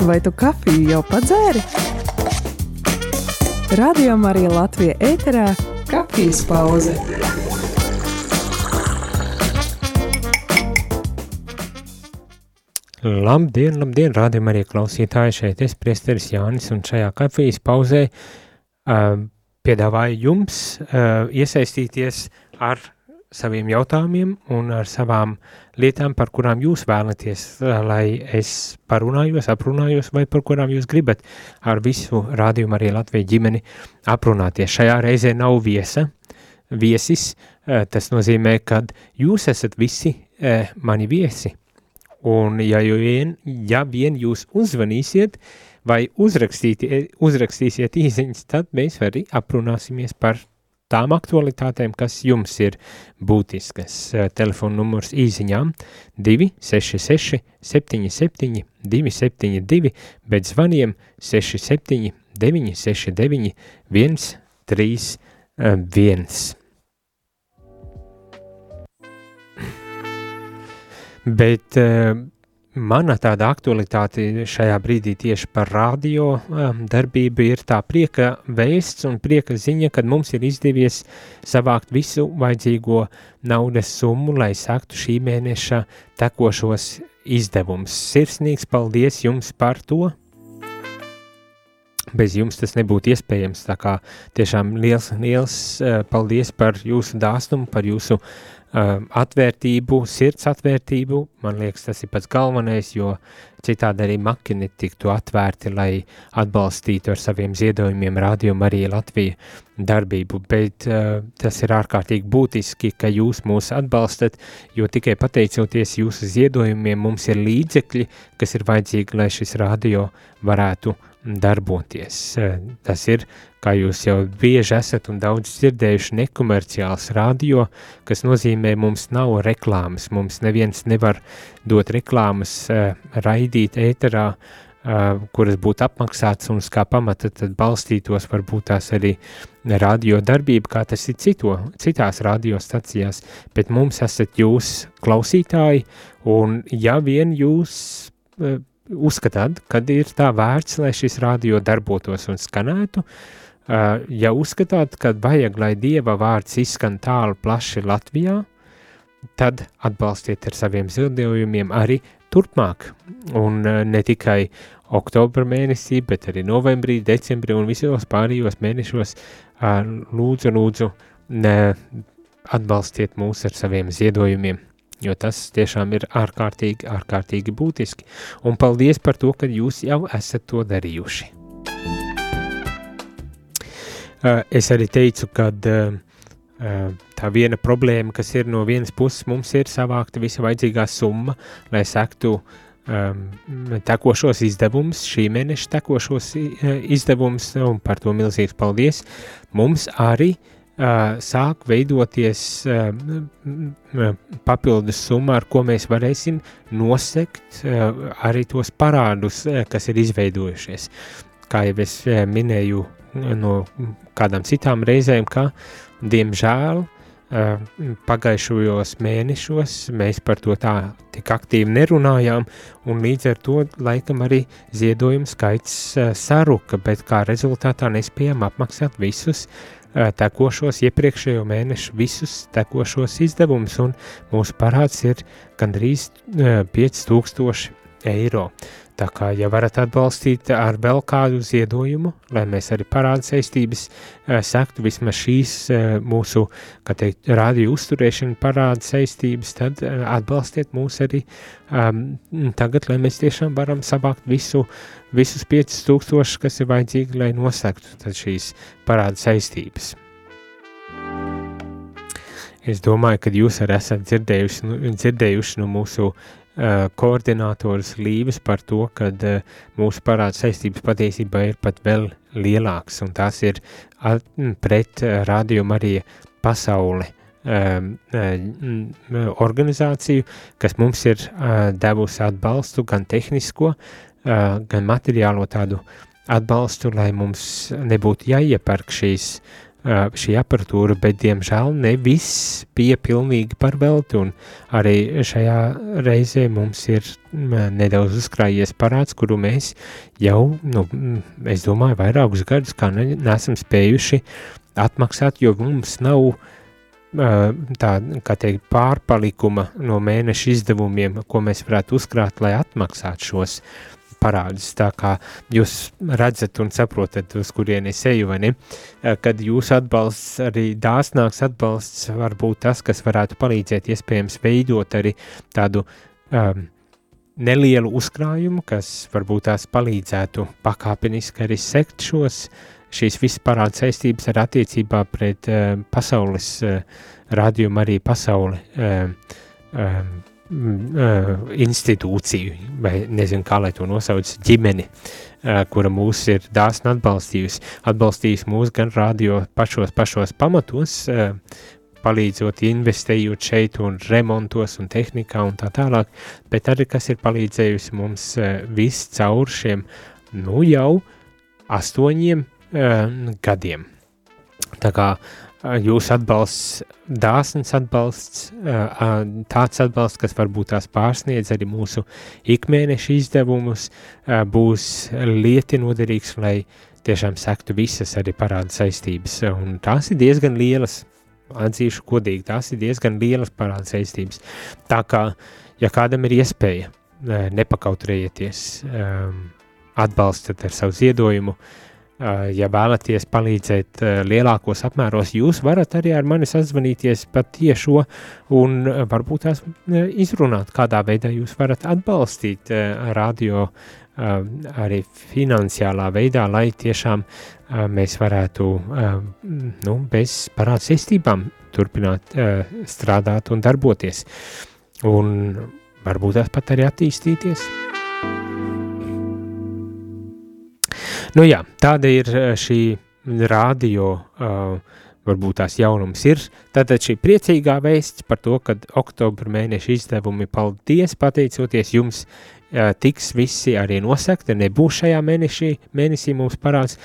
Vai tu kafiju jau padzēri? Radio Marija Latvija ēterā - kafijas pauze. Labdien, labdien, rādījumā arī klausītāji šeit es, priesteris Jānis, un šajā kafijas pauzē uh, piedāvāju jums uh, iesaistīties ar saviem jautājumiem un ar savām lietām, par kurām jūs vēlaties, lai es parunājos, aprunājos, vai par kurām jūs gribat ar visu rādījumu arī Latviju ģimeni aprunāties. Šajā reizē nav viesa, viesis, tas nozīmē, ka jūs esat visi mani viesi. Un ja vien, ja vien jūs uzvanīsiet vai uzrakstīsiet īziņas, tad mēs arī aprunāsimies par tām aktualitātēm, kas jums ir būtiskas. Eh, telefona numurs īsiņām 266 77 272, bet zvaniem 67 969 131. Bet uh, Mana tāda aktualitāte šajā brīdī tieši par radio um, darbību ir tā prieka vēsts un prieka ziņa, kad mums ir izdevies savākt visu vajadzīgo naudas summu, lai saktu šī mēneša tekošos izdevumus. Sirsnīgs paldies jums par to! Bez jums tas nebūtu iespējams, tā kā tiešām liels, liels uh, paldies par jūsu dāsnumu, par jūsu uh, atvērtību, sirds atvērtību, man liekas, tas ir pats galvenais, jo citādi arī maki netiktu atvērti, lai atbalstītu ar saviem ziedojumiem rādījumu arī Latviju darbību, bet uh, tas ir ārkārtīgi būtiski, ka jūs mūs atbalstat, jo tikai pateicoties jūsu ziedojumiem mums ir līdzekļi, kas ir vajadzīgi, lai šis radio varētu darboties. Uh, tas ir kā jūs jau bieži esat un daudz dzirdējuši, nekomerciāls radio, kas nozīmē, mums nav reklāmas, mums neviens nevar dot reklāmas, uh, raidīt ēterā, uh, kuras būtu apmaksāts un uz kā pamata tad balstītos varbūt tās arī radio darbība, kā tas ir cito, citās radiostacijās, bet mums esat jūs klausītāji, un ja vien jūs uzskatāt, kad ir tā vērts, lai šis radio darbotos un skanētu, ja uzskatāt, ka vajag, lai Dieva vārds izskan tālu plaši Latvijā, tad atbalstiet ar saviem ziedojumiem arī turpmāk. Un ne tikai oktobra mēnesī, bet arī novembrī, decembrī un visos pārējos mēnešos lūdzu, lūdzu, ne, atbalstiet mūs ar saviem ziedojumiem, jo tas tiešām ir ārkārtīgi, ārkārtīgi būtiski. Un paldies par to, ka jūs jau esat to darījuši. Es arī teicu, ka tā viena problēma, kas ir no vienas puses, mums ir savākta visa vajadzīgā summa, lai sektu um, tekošos izdevumus, šī mēneša tekošos izdevumus, un par to milzīgs paldies. Mums arī uh, sāk veidoties uh, papildus summa, ar ko mēs varēsim nosekt uh, arī tos parādus, uh, kas ir izveidojušies. Kā jau es uh, minēju no kādām citām reizēm, ka, diemžēl, pagājušajos mēnešos mēs par to tā tik aktīvi nerunājām, un līdz ar to laikam arī ziedojuma skaits saruka, bet kā rezultātā nespējām apmaksāt visus tekošos iepriekšējo mēnešu visus tekošos izdevumus, un mūsu parāds ir gandrīz 5000 eiro. Tā kā, ja varat atbalstīt ar vēl kādu ziedojumu, lai mēs arī parāda saistības uh, sektu vismaz šīs uh, mūsu, kā teikt, rādio uzturēšana parāda saistības, tad uh, atbalstiet mūs arī um, tagad, lai mēs tiešām varam savākt visu, visus 5000, kas ir vajadzīgi, lai nosektu šīs parāda saistības. Es domāju, ka jūs arī esat dzirdējuši, nu, dzirdējuši no mūsu Eh, koordinātors Līves par to, ka eh, mūsu parāda saistības patiesībā ir pat vēl lielāks, un tās ir pret eh, Radio Marija pasauli organizāciju, kas mums ir devusi atbalstu, gan tehnisko, gan materiālo tādu atbalstu, lai mums nebūtu jāiepērk šīs šī aparatūra, bet, diemžēl, ne viss bija pilnīgi par velti, arī šajā reizē mums ir nedaudz uzkrājies parāds, kuru mēs jau, nu, es domāju, vairākus gadus ne, nesam spējuši atmaksāt, jo mums nav tā, kā teikt, pārpalikuma no mēneša izdevumiem, ko mēs varētu uzkrāt, lai atmaksātu šos parādus. Tā kā jūs redzat un saprotat, uz kurieni es eju, vai ne? Eh, kad jūsu atbalsts, arī dāsnāks atbalsts var būt tas, kas varētu palīdzēt iespējams veidot arī tādu um, nelielu uzkrājumu, kas varbūt tās palīdzētu pakāpeniski arī sekt šos, šīs visas parāda saistības ar attiecībā pret uh, pasaules uh, radījumu arī pasauli uh, um, institūciju, vai nezinu, kā lai to nosauc, ģimeni, uh, kura mūs ir dāsni atbalstījusi. Atbalstījusi mūs gan radio pašos pašos pamatos, uh, palīdzot, investējot šeit un remontos un tehnikā un tā tālāk, bet arī kas ir palīdzējusi mums uh, viss caur šiem, nu jau astoņiem uh, gadiem. Tā kā jūsu atbalsts, dāsns atbalsts, tāds atbalsts, kas varbūt tās pārsniedz arī mūsu ikmēneša izdevumus, būs lieti noderīgs, lai tiešām sektu visas arī parāda saistības. Un tās ir diezgan lielas, atzīšu godīgi, tās ir diezgan lielas parāda saistības. Tā kā, ja kādam ir iespēja, nepakautrējieties, atbalstat ar savu ziedojumu, uh, ja vēlaties palīdzēt eh, lielākos apmēros, jūs varat arī ar mani sazvanīties pat tiešo un eh, varbūt tās izrunāt, kādā veidā jūs varat atbalstīt radio arī finansiālā veidā, lai tiešām mēs varētu nu, bez parādu saistībām turpināt strādāt un darboties. Un varbūt tās pat arī attīstīties. Nu jā, tāda ir eh, šī rādio, uh, varbūt tās jaunums ir. Tātad šī priecīgā vēsts par to, ka oktobra mēneša izdevumi, paldies, pateicoties jums, uh, tiks visi arī nosakti, nebūs šajā mēnešī, mēnesī mums parāds.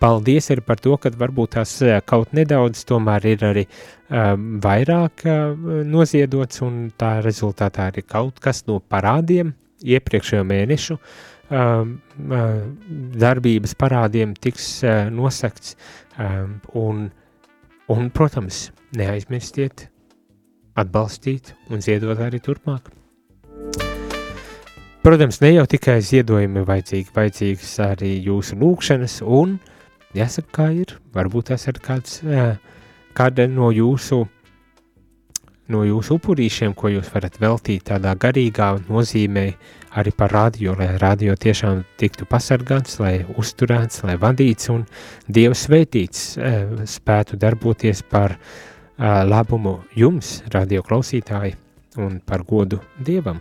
Paldies arī par to, ka varbūt tās kaut nedaudz tomēr ir arī uh, vairāk uh, noziedots un tā rezultātā arī kaut kas no parādiem iepriekšējo mēnešu um, uh, darbības parādiem tiks uh, nosakts, um, un, un, protams, neaizmirstiet atbalstīt un ziedot arī turpmāk. Protams, ne jau tikai ziedojumi vajadzīgi, vajadzīgas arī jūsu lūkšanas, un jāsaka, kā ir, varbūt tas ir kāds, uh, kāda no jūsu no jūsu upurīšiem, ko jūs varat veltīt tādā garīgā nozīmē arī par radio, lai radio tiešām tiktu pasargāts, lai uzturēts, lai vadīts un Dievs svētīts eh, spētu darboties par eh, labumu jums, radio klausītāji, un par godu Dievam.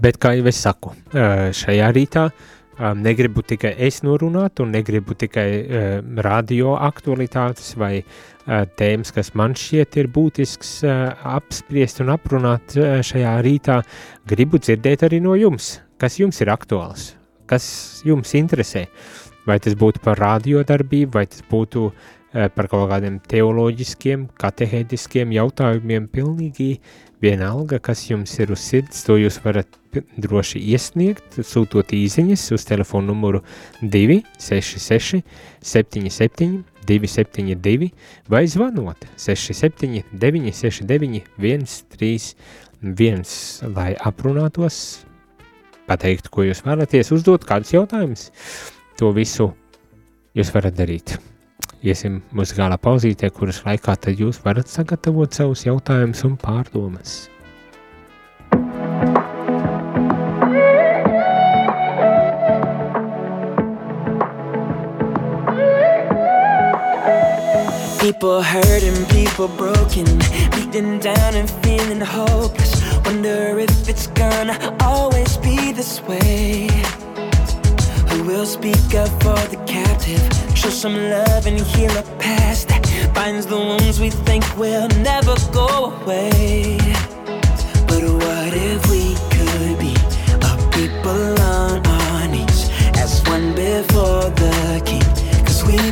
Bet, kā jau es saku, eh, šajā rītā negribu tikai es norunāt un negribu tikai radio aktualitātes vai tēmas, kas man šķiet ir būtisks apspriest un aprunāt šajā rītā, gribu dzirdēt arī no jums, kas jums ir aktuāls, kas jums interesē. Vai tas būtu par radiodarbību, vai tas būtu par kaut kādiem teoloģiskiem, katehētiskiem jautājumiem, pilnīgi vienalga, kas jums ir uz sirds, to jūs varat droši iesniegt, sūtot īziņas uz telefonu numuru 266 77 272 vai zvanot 67 969 131, lai aprunātos, pateikt, ko jūs vēlaties, uzdot kādus jautājumus. To visu jūs varat darīt. Iesim muzikālā pauzītē, kuras laikā tad jūs varat sagatavot savus jautājumus un pārdomas. People hurting, people broken, beaten down and feeling hopeless. Wonder if it's gonna always be this way. Who will speak up for the captive? Show some love and heal a past binds the wounds we think will never go away. But what if we could be a people on our knees as one before the King?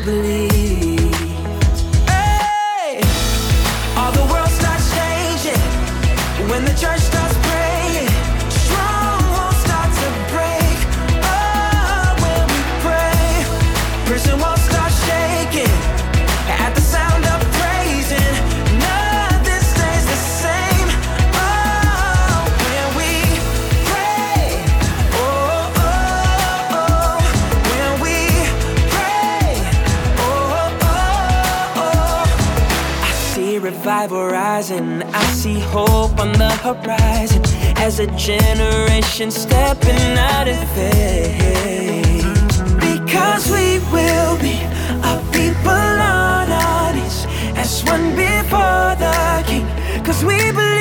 revival rising. I see hope on the horizon as a generation stepping out in faith. Because we will be a people on our knees as one before the King. Cause we believe.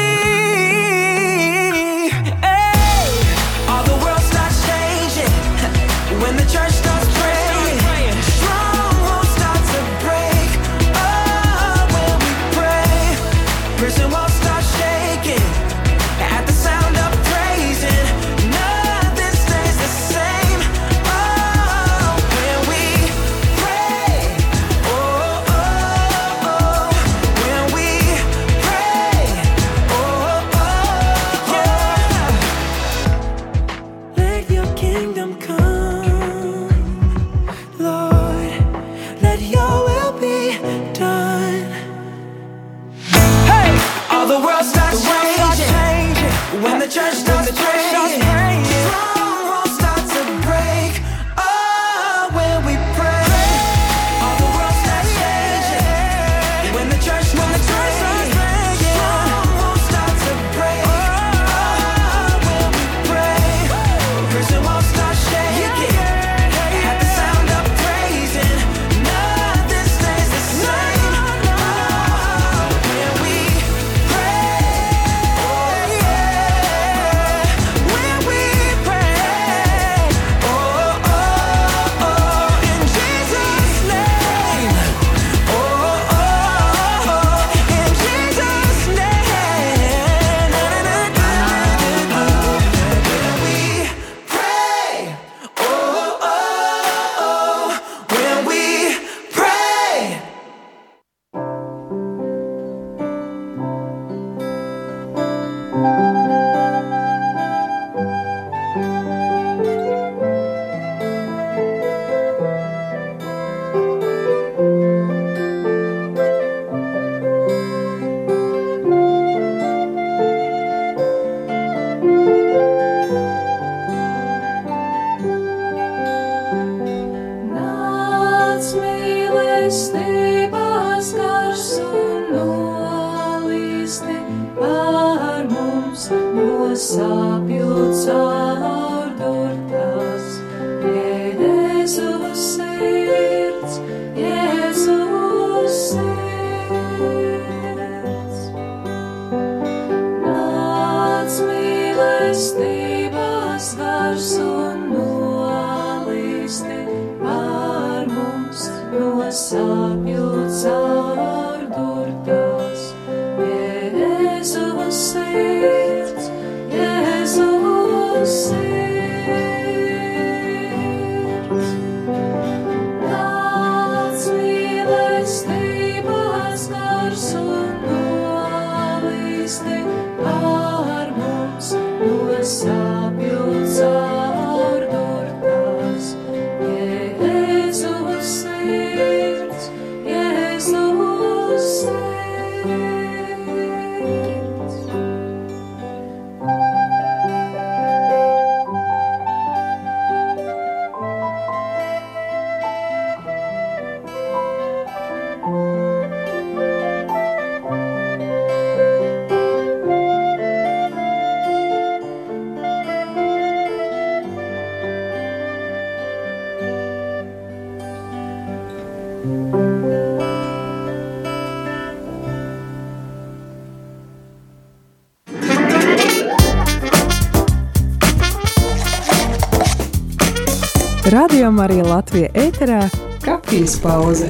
Radio Marija Latvija ēterā - kafijas pauze.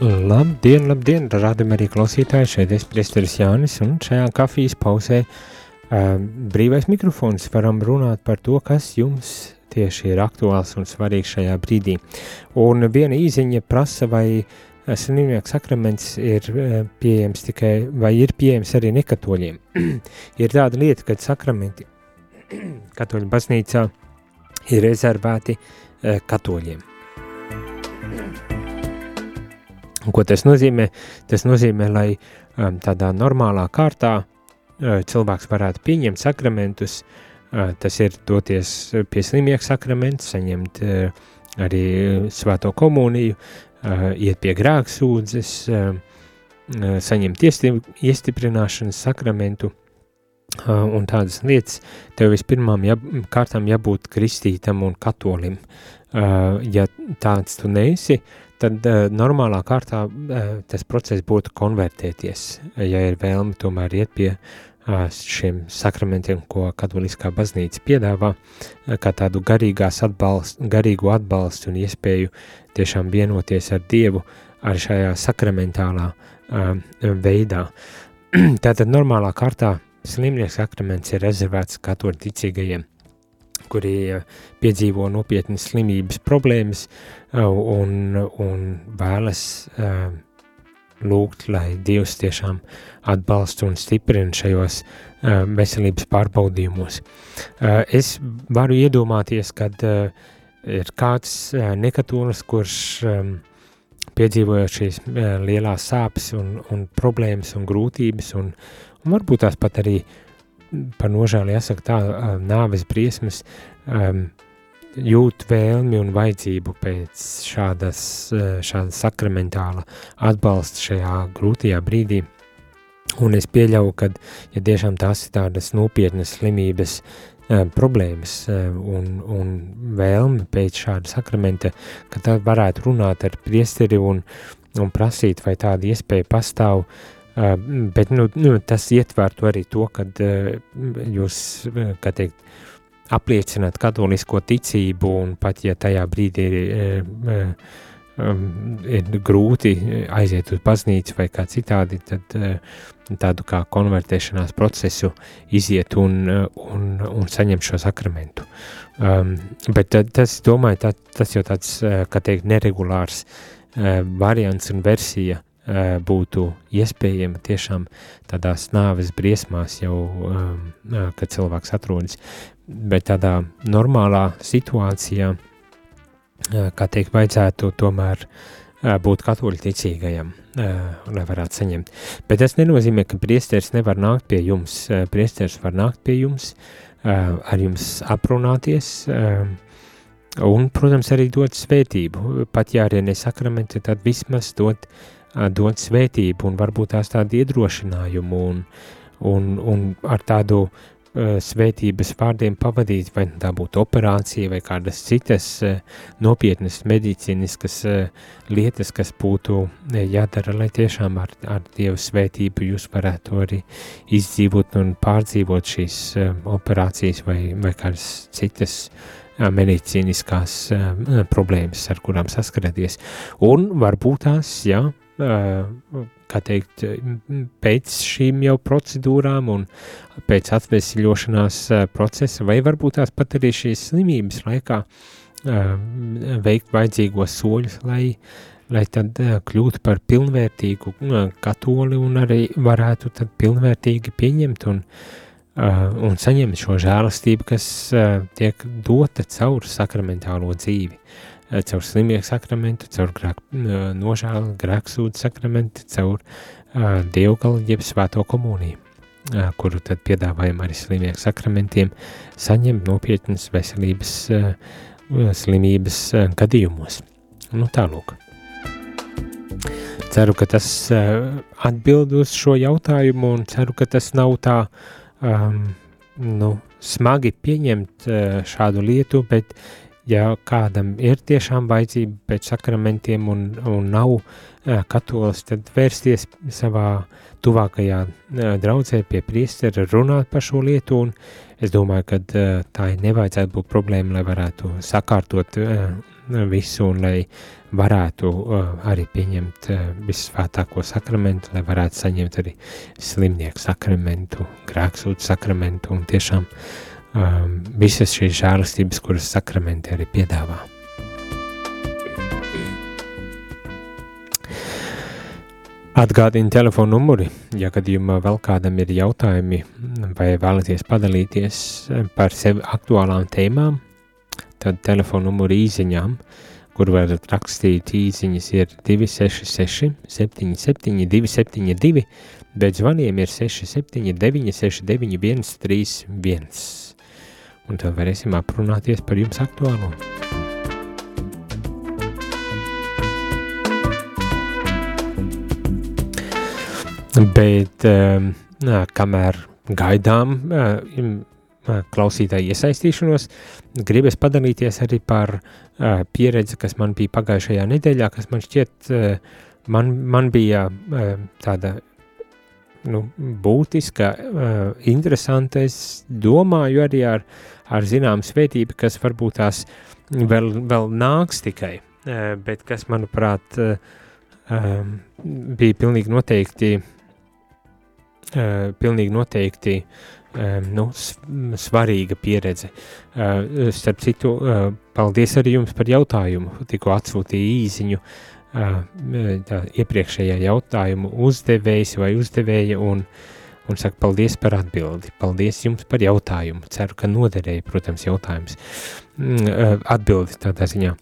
Labdien, labdien, rādam arī klausītāji, šeit es priesteris Jānis, un šajā kafijas pausē uh, brīvais mikrofons varam runāt par to, kas jums tieši ir aktuāls un svarīgs šajā brīdī. Un viena īziņa prasa, vai uh, slimnieku sakraments ir eh, pieejams tikai, vai ir pieejams arī nekatoļiem. ir tāda lieta, ka sakramenti katoļu baznīcā ir rezervēti eh, katoļiem. Ko tas nozīmē? Tas nozīmē, lai um, tādā normālā kārtā uh, cilvēks varētu pieņemt sakramentus Tas ir doties pie slimnieka sakramenta, saņemt arī svēto komuniju, iet pie grēksūdzes, saņemt iestiprināšanas sakramentu un tādas lietas. Tev vispirmām jā, kārtām jābūt kristītam un katolim. Ja tāds tu neesi, tad normālā kārtā tas process būtu konvertēties, ja ir vēlme tomēr iet pie šiem sakramentiem, ko katoliskā baznīca piedāvā, kā tādu atbalstu, garīgu atbalstu un iespēju tiešām vienoties ar Dievu ar šajā sakramentālā uh, veidā. Tātad normālā kārtā slimnieks sakraments ir rezervēts katoļu ticīgajiem, kuri uh, piedzīvo nopietnas slimības problēmas uh, un, un vēlas uh, lūgt, lai Dievs tiešām atbalsta un stiprina šajos uh, veselības pārbaudījumos. Uh, es varu iedomāties, kad uh, ir kāds uh, nekatolis, kurš um, piedzīvojot šīs uh, lielās sāpes un, un problēmas un grūtības un, un varbūt tās pat arī par nožēlu jāsaka tā uh, nāves briesmas, um, jūt vēlmi un vajadzību pēc šādas, šāda sakramentāla atbalsta šajā grūtajā brīdī. Un es pieļauju, ka, ja tiešām tās ir tādas nopietnas slimības uh, problēmas uh, un, un vēlme pēc šāda sakramenta, ka tad varētu runāt ar priesteri un, un prasīt, vai tāda iespēja pastāv, uh, bet nu, nu, tas ietvertu arī to, ka jūs, kā teikt, apliecināt katolisko ticību, un pat ja tajā brīdī ir, ir, ir grūti aiziet uz baznīcu vai kā citādi, tad tādu kā konvertēšanās procesu iziet un, un, un saņemt šo sakramentu. Um, bet tas, domāju, tā, tas jau tāds, kā teikt, neregulārs uh, variants un versija uh, būtu iespējama tiešām tādās nāves briesmās jau, um, uh, kad cilvēks atrodas bet tādā normālā situācijā, kā teikt, vajadzētu tomēr būt katoļu ticīgajam, lai varētu saņemt. Bet tas nenozīmē, ka priesteris nevar nākt pie jums. Priesteris var nākt pie jums, ar jums aprunāties, un, protams, arī dot svētību. Pat ja arī nesakramenti, tad vismaz dot, dot svētību un varbūt tās tādu iedrošinājumu un, un, un ar tādu Eh, svētības vārdiem pavadīt, vai tā būtu operācija vai kādas citas eh, nopietnas medicīniskas eh, lietas, kas būtu jādara, lai tiešām ar, ar Dievu svētību jūs varētu arī izdzīvot un pārdzīvot šīs operācijas vai, vai kādas citas medicīniskās problēmas, ar kurām saskaraties. Un varbūt tās, jā, kā teikt, pēc šīm jau procedūrām un pēc atvesļošanās procesa, vai varbūt tās pat arī šīs slimības laikā veikt vajadzīgos soļus, lai, lai tad kļūtu par pilnvērtīgu katoli un arī varētu tad pilnvērtīgi pieņemt un, un saņemt šo žēlastību, kas tiek dota caur sakramentālo dzīvi. Eh, caur slimnieku sakramentu, caur grēku nožēlu, grēksūdu sakramentu, caur uh, dievgalu jeb svēto komuniju, uh, kuru tad piedāvājam arī slimnieku sakramentiem, saņemt nopietnas veselības uh, slimības uh, gadījumos. Nu tālūk. Ceru, ka tas uh, atbild uz šo jautājumu un ceru, ka tas nav tā um, nu, smagi pieņemt uh, šādu lietu, bet ja kādam ir tiešām vajadzība pēc sakramentiem un, un nav katolis, tad vērsties savā tuvākajā draudzē pie priestera runāt par šo lietu, un es domāju, ka tā nevajadzētu būt problēma, lai varētu sakārtot visu un lai varētu arī pieņemt visvētāko sakramentu, lai varētu saņemt arī slimnieku sakramentu, grēksūtu sakramentu un tiešām uh, um, visas šīs žēlastības, kuras sakramenti arī piedāvā. Atgādini telefonu numuri, ja gadījumā vēl kādam ir jautājumi vai vēlaties padalīties par sevi aktuālām tēmām, tad telefonu numuri īziņām, kur varat rakstīt īziņas ir 266 77 272, bet zvaniem ir 679 69 131. Un tad varēsim aprunāties par jums aktuālo. Bet um, kamēr gaidām um, klausītāju iesaistīšanos, gribas padalīties arī par uh, pieredzi, kas man bija pagājušajā nedēļā, kas man šķiet, uh, man, man bija tāda nu, būtiska, interesanta. Es domāju arī ar, ar zināmu svētību, kas varbūt tās vēl, vēl nāks tikai, uh, bet kas, manuprāt, uh, um, bija pilnīgi noteikti, uh, pilnīgi noteikti uh, nu, svarīga pieredze. Uh, starp citu, uh, paldies arī jums par jautājumu, tikko atsūtīju īziņu, uh, tā, iepriekšējā jautājumu uzdevējs vai uzdevēja un, un saka paldies par atbildi. Paldies jums par jautājumu. Ceru, ka noderēja, protams, jautājums. Mm, atbildi tādā ziņā.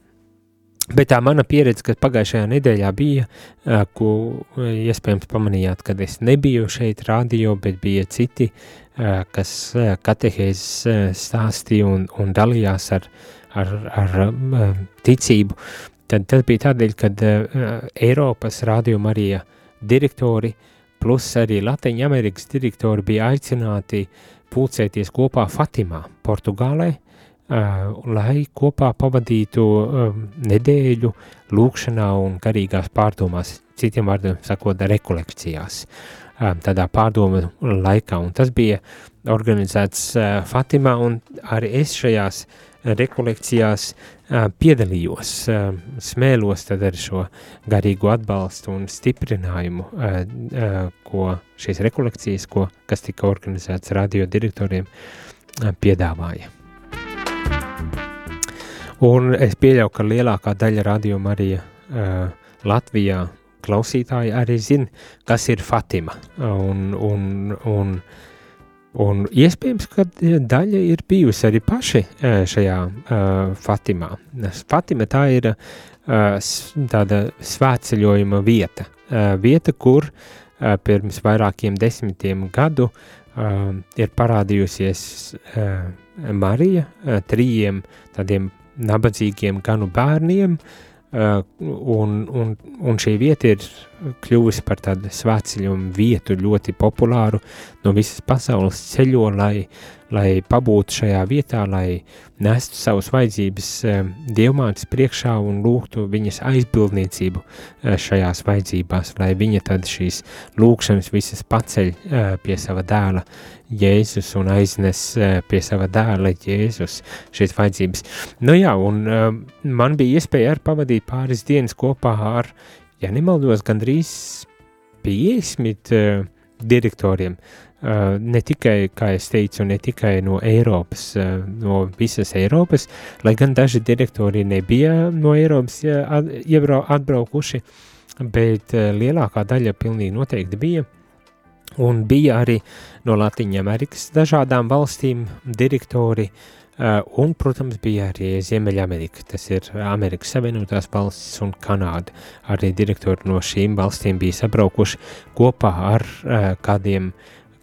Bet tā mana pieredze, kas pagājušajā nedēļā bija, ko iespējams pamanījāt, kad es nebiju šeit radio, bet bija citi, kas katehēzes stāstīja un, un dalījās ar, ar, ar ticību, tad tas bija tādēļ, ka uh, Eiropas rādījuma arī direktori plus arī Latvijas Amerikas direktori bija aicināti pulcēties kopā Fatimā, Portugālē, uh, lai kopā pavadītu uh, nedēļu lūkšanā un garīgās pārdomās, citiem vārdiem sakot, rekolekcijās, uh, tādā pārdomu laikā. Un tas bija organizēts uh, Fatimā, un arī es šajās rekolekcijās piedalījos, smēlos tad ar šo garīgo atbalstu un stiprinājumu, ko šīs rekolekcijas, ko, kas tika organizēts radio direktoriem, piedāvāja. Un es pieļauju, ka lielākā daļa radio Marija Latvijā klausītāji arī zina, kas ir Fatima. Un, un, un, Un iespējams, ka daļa ir bijusi arī paši šajā uh, Fatimā. Fatima tā ir uh, tāda svētceļojuma vieta, uh, vieta, kur uh, pirms vairākiem desmitiem gadu uh, ir parādījusies uh, Marija uh, trījiem tādiem nabadzīgiem ganu bērniem, Uh, un, un, un šī vieta ir kļuvusi par tādu svētceļojumu vietu, ļoti populāru no visas pasaules ceļo, lai, lai pabūtu šajā vietā, lai nestu savus vajadzības uh, dievmātes priekšā un lūgtu viņas aizbildniecību uh, šajās vajadzībās, lai viņa tad šīs lūkšanas visas paceļ pie sava dēla Jēzus un aiznes eh, pie sava dēla Jēzus šīs vajadzības. Nu jā, un man bija iespēja arī pavadīt pāris dienas kopā ar, ja nemaldos, gandrīz 50 uh, direktoriem. Uh, ne tikai, kā es teicu, ne tikai no Eiropas, uh, no visas Eiropas, lai gan daži direktori nebija no Eiropas atbraukuši, bet uh, lielākā daļa pilnīgi noteikti bija. Un bija arī no Latvijas Amerikas dažādām valstīm direktori, un, protams, bija arī Ziemeļamerika. Tas ir Amerikas Savienotās valstis un Kanāda. Arī direktori no šīm valstīm bija sabraukuši kopā ar uh,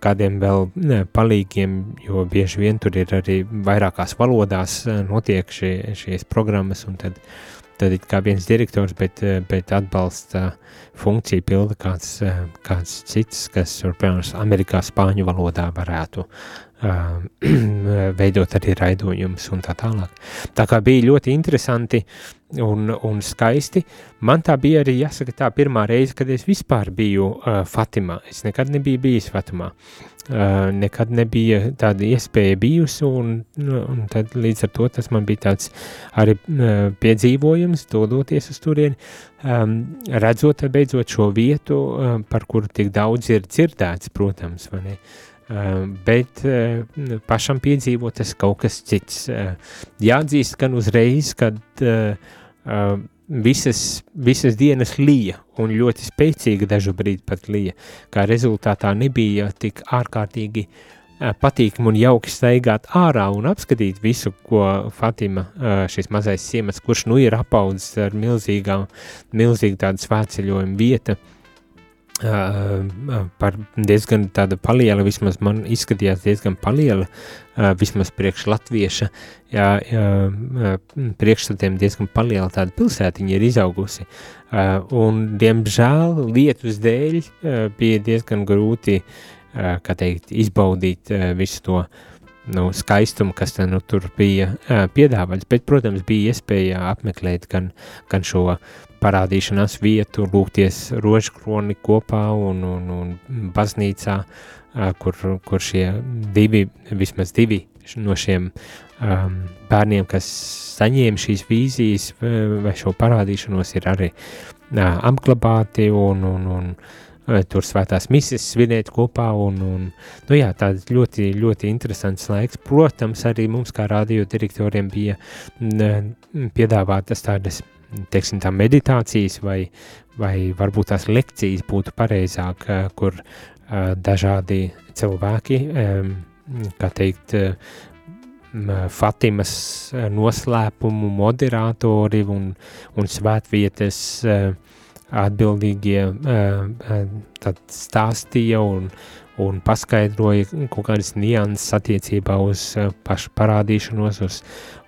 kādiem vēl ne, palīgiem, jo bieži vien tur ir arī vairākās valodās notiek šie, šīs programmas, un tad uh, tad ir kā viens direktors, bet, eh, bet atbalsta funkciju pilda kāds, eh, kāds cits, kas, piemēram, Amerikā spāņu valodā varētu uh, veidot arī raidojumus un tā tālāk. Tā kā bija ļoti interesanti un, un skaisti. Man tā bija arī, jāsaka, tā pirmā reize, kad es vispār biju uh, Fatimā. Es nekad nebiju bijis Fatimā. Uh, nekad nebija tāda iespēja bijusi, un, un tad līdz ar to tas man bija tāds arī uh, piedzīvojums, dodoties uz turieni, um, redzot beidzot šo vietu, uh, par kuru tik daudz ir dzirdēts, protams, vai ne? Uh, bet uh, pašam piedzīvot tas kaut kas cits. Uh, jāatzīst gan uzreiz, kad visas, visas dienas lija un ļoti spēcīga dažu brīdi pat lija, kā rezultātā nebija tik ārkārtīgi patīkami un jauki staigāt ārā un apskatīt visu, ko Fatima, šis mazais siemats, kurš nu ir apaudzis ar milzīgām, milzīgu tādu svētceļojumu vietu, par diezgan tādu palielu, vismaz man izskatījās diezgan paliela, vismaz priekš latvieša, jā, uh, priekšstatiem diezgan paliela tāda pilsētiņa ir izaugusi, un diemžēl lietus dēļ bija diezgan grūti, kā teikt, izbaudīt visu to nu, skaistumu, kas te, nu, tur bija piedāvāts, bet, protams, bija iespēja apmeklēt gan, gan šo parādīšanās vietu, lūgties rožkroni kopā un, un, un baznīcā, kur, kur šie divi, vismaz divi no šiem um, bērniem, kas saņēma šīs vīzijas vai šo parādīšanos, ir arī uh, apglabāti un, un, un tur svētās mises svinēt kopā, un, un nu jā, tāds ļoti, ļoti interesants laiks. Protams, arī mums kā radio direktoriem bija piedāvātas tādas teiksim, tā meditācijas vai, vai varbūt tās lekcijas būtu pareizāk, eh, kur uh, dažādi cilvēki, kā teikt, Fatimas noslēpumu moderatori un, un svētvietas atbildīgie tad stāstīja un, un paskaidroja kaut kādas nianses attiecībā uz pašu parādīšanos, uz,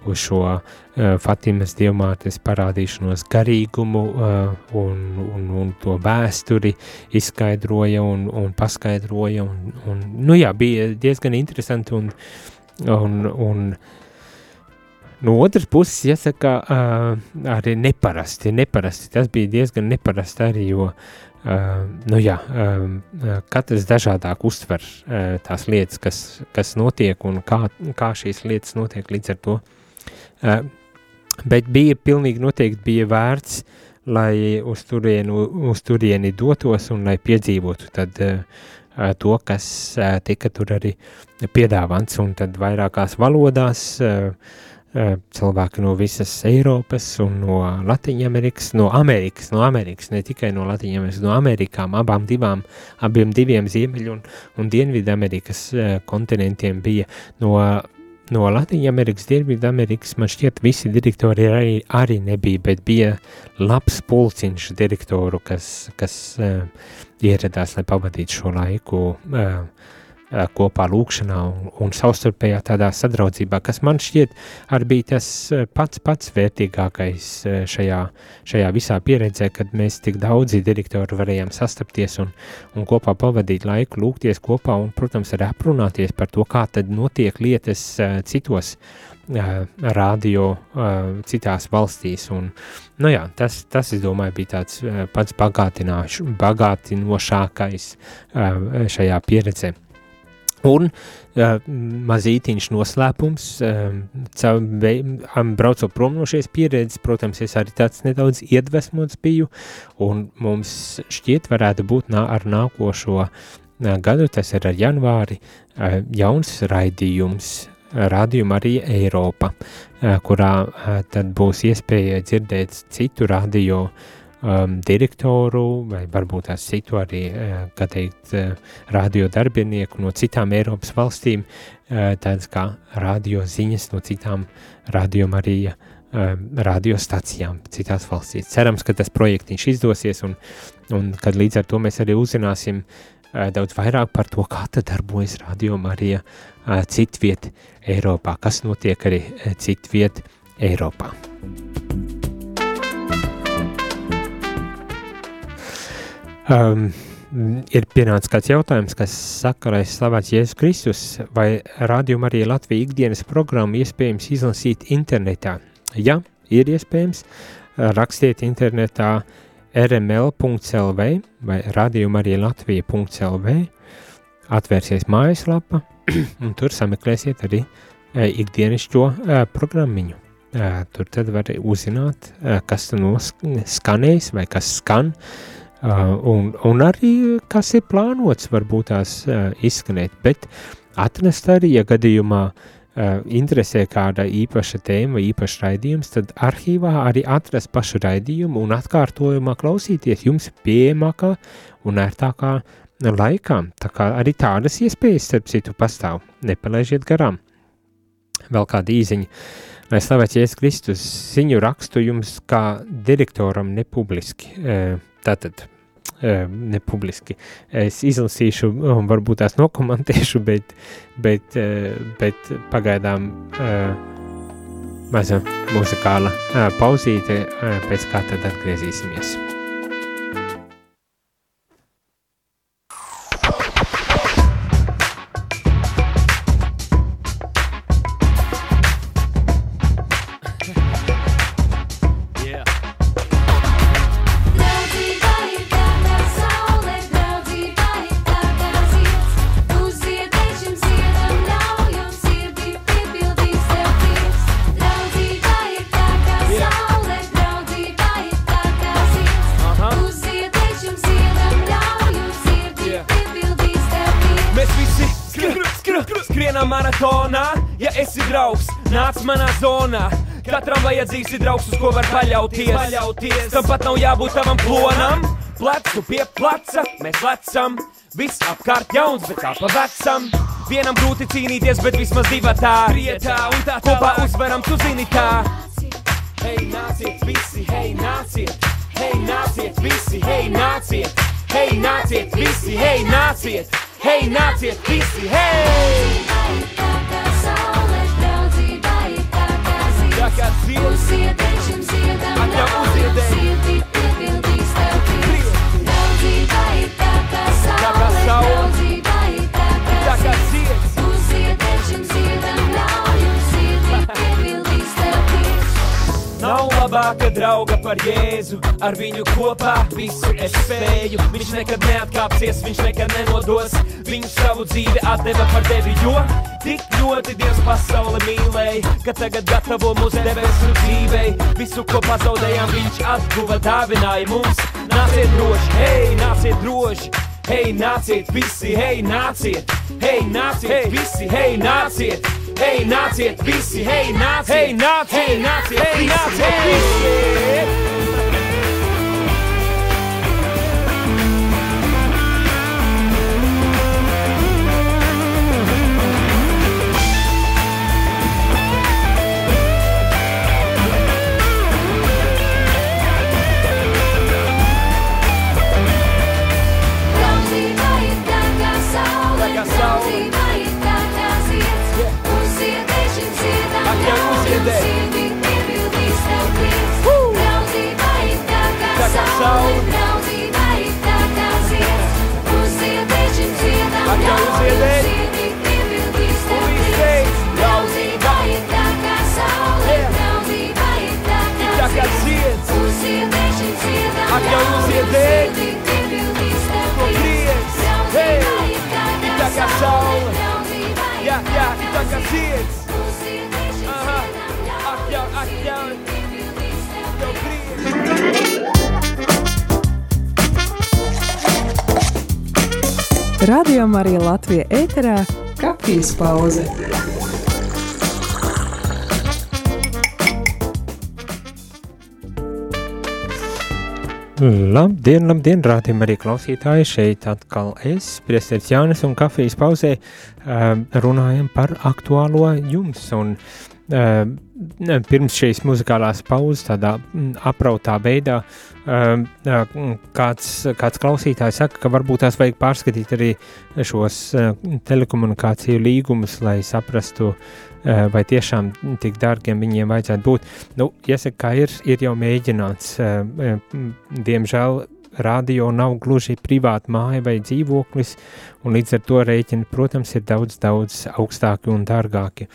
uz šo uh, Fatimas dievmātes parādīšanos garīgumu uh, un, un, un to vēsturi izskaidroja un, un paskaidroja. Un, un, nu jā, bija diezgan interesanti un, un, un No otras puses, jāsaka, uh, arī neparasti, neparasti. Tas bija diezgan neparasti arī, jo Uh, nu jā, uh, katrs dažādāk uztver uh, tās lietas, kas, kas notiek un kā, kā šīs lietas notiek līdz ar to. Uh, bet bija pilnīgi noteikti bija vērts, lai uz turieni, uz turieni dotos un lai piedzīvotu tad, uh, to, kas tika tur arī piedāvāts, un tad vairākās valodās uh, cilvēki no visas Eiropas un no Latvijas, no Amerikas, no Amerikas, ne tikai no Latvijas, no Amerikām, abām divām, abiem diviem Ziemeļu un, un Dienvidu Amerikas kontinentiem bija no, no Latvijas Amerikas, Dienvidu Amerikas. Man šķiet, visi direktori arī, arī nebija, bet bija labs pulciņš direktoru, kas, kas uh, ieradās, lai pavadītu šo laiku. Uh, kopā lūkšanā un, un savstarpējā tādā sadraudzībā, kas man šķiet arī bija tas pats pats vērtīgākais šajā, šajā visā pieredzē, kad mēs tik daudzi direktori varējām sastapties un, un kopā pavadīt laiku, lūgties kopā un, protams, arī aprunāties par to, kā tad notiek lietas citos radio citās valstīs. Un, nu jā, tas, tas, es domāju, bija tāds pats bagātinošākais šajā pieredzē. Un uh, mazītiņš noslēpums, uh, braucot prom no šīs pieredzes, protams, es arī tāds nedaudz iedvesmots biju, un mums šķiet varētu būt nā, ar nākošo uh, gadu, tas ir ar janvāri, uh, jauns raidījums, rādījuma arī Eiropa, uh, kurā uh, tad būs iespēja dzirdēt citu uh, um, direktoru vai varbūt tās citu arī, uh, kā teikt, uh, radio darbinieku no citām Eiropas valstīm, uh, tādas kā radio ziņas no citām radio Marija uh, radiostacijām citās valstīs. Cerams, ka tas projektiņš izdosies un, un kad līdz ar to mēs arī uzzināsim uh, daudz vairāk par to, kā tad darbojas radio Marija uh, citviet Eiropā, kas notiek arī uh, citviet Eiropā. Um, ir pienācis kāds jautājums, kas saka, lai slavēts Jēzus Kristus, vai rādījuma arī Latvijas ikdienas programmu iespējams izlasīt internetā? Ja, ir iespējams, rakstiet internetā rml.lv vai rādījuma arī Latvija.lv, atvērsies mājaslapa, un tur sameklēsiet arī e, ikdienišķo e, programmiņu. E, tur tad var uzzināt, kas skanēs vai kas skan, uh, Uh, un, un arī kas ir plānots, varbūt tās uh, izskanēt, bet atrast arī, ja gadījumā uh, interesē kāda īpaša tēma, īpašs raidījums, tad arhīvā arī atrast pašu raidījumu un atkārtojumā klausīties jums pieejamākā un ērtākā laikā. Tā kā arī tādas iespējas, starp citu, pastāv. Nepalaižiet garām. Vēl kāda īziņa. Lai slavēts Jēzus Kristus, ziņu rakstu jums kā direktoram nepubliski. Uh, Tātad ne publiski. Es izlasīšu, un varbūt tās nokomentēšu, bet, bet, bet pagaidām maza muzikāla pauzīte, pēc kā tad atgriezīsimies. Vajadzīgs ir draugs, uz ko var paļauties. paļauties. Tam pat nav jābūt tavam klonam. Plecu pie pleca, mēs lecam. Viss apkārt jauns, bet kā pa vecam. Vienam grūti cīnīties, bet vismaz divi tā. Prietā un tā kopā uzvaram, tu zini tā. Hei, nāciet visi, hei, nāciet. Hei, nāciet visi, hei, nāciet. Hei, nāciet visi, hei, nāciet. Hei, nāciet visi, hei! kā dzied. Uziedēšam ziedam, ļauj uziedēt. Nav labāka drauga par Jēzu, ar viņu kopā visu es spēju. Viņš nekad neatkāpsies, viņš nekad nenodos. Viņš savu dzīvi atdeva par tevi, jo tik ļoti Dievs pasauli mīlēja, ka tagad gatavo mūsu debesu dzīvei. Visu, ko pazaudējām, viņš atguva, dāvināja mums. Nāciet droši, hei, nāciet droši! Hei, nāciet visi, hei, nāciet! Hei, nāciet hey. visi, hei, nāciet! Hey Nazi, it's BC. Hey Nazi. Hey Nazi. Hey Nazi. Hey Nazi. Hey Nazi. Nazi. Aqui é o música dele. Uh! Da casal. A música o Lucidei, hei, nāciet visi! Radio Marija Latvija ēterā - kafijas pauze. Labdien, labdien, rādījumi arī klausītāji. Šeit atkal es, Priesteris Jānis un kafijas pauzē um, runājam par aktuālo jums. Un, um, pirms šīs muzikālās pauzes, tādā mm, aprautā veidā, um, kāds, kāds klausītājs saka, ka varbūt tās vajag pārskatīt arī šos uh, telekomunikāciju līgumus, lai saprastu, vai tiešām tik dārgiem viņiem vajadzētu būt. Nu, jāsaka, kā ir, ir jau mēģināts, uh, diemžēl radio nav gluži privāta māja vai dzīvoklis, un līdz ar to rēķini, protams, ir daudz, daudz augstāki un dārgāki.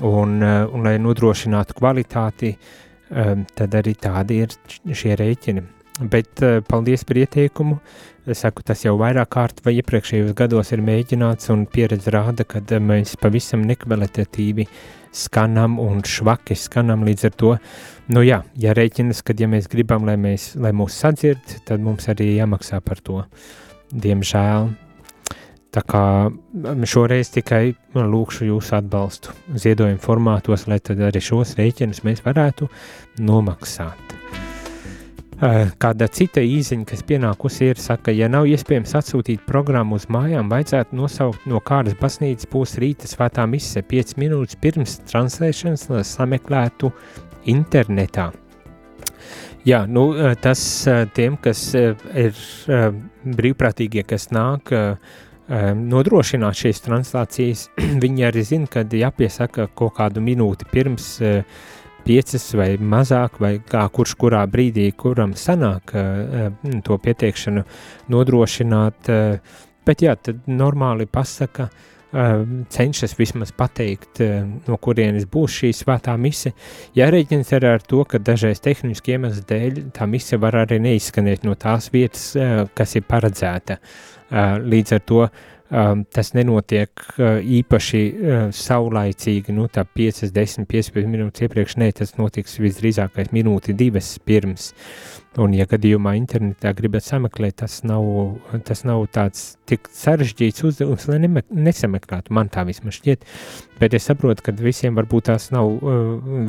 Un, un lai nodrošinātu kvalitāti, Ehm, tad arī tādi ir šie rēķini. Bet eh, paldies par ieteikumu. Es saku, tas jau vairāk kārt vai iepriekšējos gados ir mēģināts, un pieredze rāda, ka eh, mēs pavisam nekvalitatīvi skanam un švaki skanam līdz ar to. Nu jā, ja rēķinas, kad ja mēs gribam, lai, mēs, lai mūs sadzird, tad mums arī jāmaksā par to. Diemžēl Tā kā šoreiz tikai lūkšu jūsu atbalstu ziedojumu formātos, lai tad arī šos rēķinus mēs varētu nomaksāt. Kāda cita īziņa, kas pienākusi, ir, saka, ja nav iespējams atsūtīt programmu uz mājām, vajadzētu nosaukt no kādas baznīcas būs rīta svētā mise 5 minūtes pirms translēšanas, lai sameklētu internetā. Jā, nu, tas tiem, kas ir brīvprātīgie, kas nāk nodrošināt šīs translācijas, viņi arī zina, kad jāpiesaka kaut kādu minūti pirms piecas vai mazāk, vai kā kurš kurā brīdī, kuram sanāk to pieteikšanu nodrošināt, bet jā, tad normāli pasaka, uh, Ehm, cenšas vismaz pateikt, ehm, no kurienes būs šī svētā mise. Jārēķins arī ar to, ka dažreiz tehniski iemeslu dēļ tā mise var arī neizskanēt no tās vietas, ehm, kas ir paredzēta. Līdz ar to tas nenotiek īpaši saulaicīgi, nu tā 5, 10, 15 minūtes iepriekš, nē, tas notiks visdrīzākais minūti divas pirms. Un, ja gadījumā internetā gribat sameklēt, tas nav, tas nav tāds tik sarežģīts uzdevums, lai nemek, nesameklētu, man tā vismaz šķiet, bet es saprotu, ka visiem varbūt tās nav,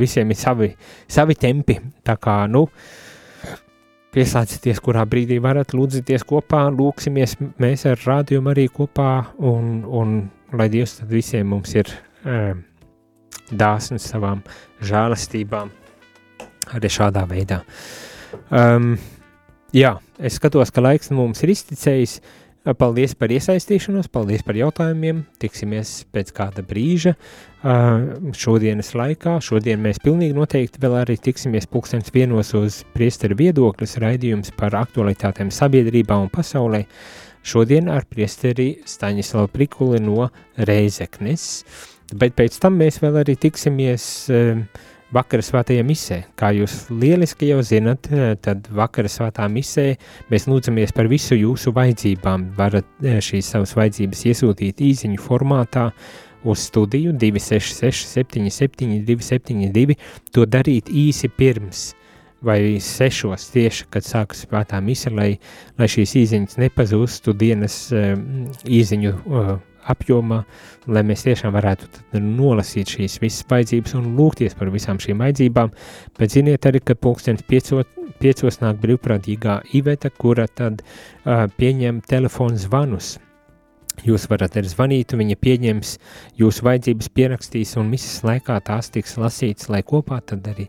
visiem ir savi, savi tempi, tā kā, nu, uh, Pieslēdzieties, kurā brīdī varat lūdzieties kopā, lūksimies mēs ar rādījumu arī kopā, un, un lai Dievs tad visiem mums ir um, dāsns savām žēlastībām arī šādā veidā. Um, jā, es skatos, ka laiks mums ir izticējis, uh, Paldies par iesaistīšanos, paldies par jautājumiem. Tiksimies pēc kāda brīža šodienas laikā. Šodien mēs pilnīgi noteikti vēl arī tiksimies pulkstens vienos uz priesteru viedokļus raidījums par aktualitātēm sabiedrībā un pasaulē. Šodien ar priesteri Staņislavu Prikuli no Reizeknes, bet pēc tam mēs vēl arī tiksimies uh, vakara svētajā misē. Kā jūs lieliski jau zinat, eh, tad vakara svētā misē mēs lūdzamies par visu jūsu vajadzībām. Varat eh, šīs savas vajadzības iesūtīt īziņu formātā uz studiju 266 77 272, to darīt īsi pirms vai sešos tieši, kad sākas svētā mise, lai, lai šīs īziņas nepazustu dienas um, īziņu apjomā, lai mēs tiešām varētu nolasīt šīs visas vajadzības un lūgties par visām šīm vajadzībām. Bet ziniet arī, ka pulkstenis piecos, piecos nāk brīvprātīgā Iveta, kura tad uh, pieņem telefonu zvanus Jūs varat arī zvanīt, viņa pieņems jūsu vajadzības, pierakstīs, un misijas laikā tās tiks lasītas, lai kopā tad arī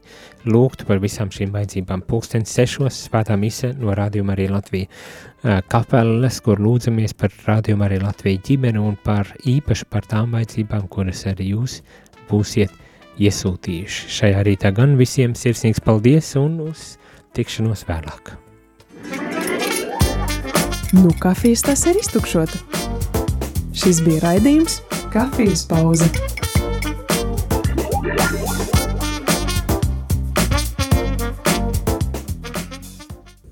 lūgtu par visām šīm vajadzībām. Pulkstenis sešos svētā mise no rādījuma arī Latvija kapeles, kur lūdzamies par rādījumu arī Latviju ģimeni un par īpaši par tām vajadzībām, kuras arī jūs būsiet iesūtījuši. Šajā rītā gan visiem sirsnīgs paldies un uz tikšanos vēlāk. Nu, kafijas tas ir iztukšota. Šis bija raidījums Kafijas pauze.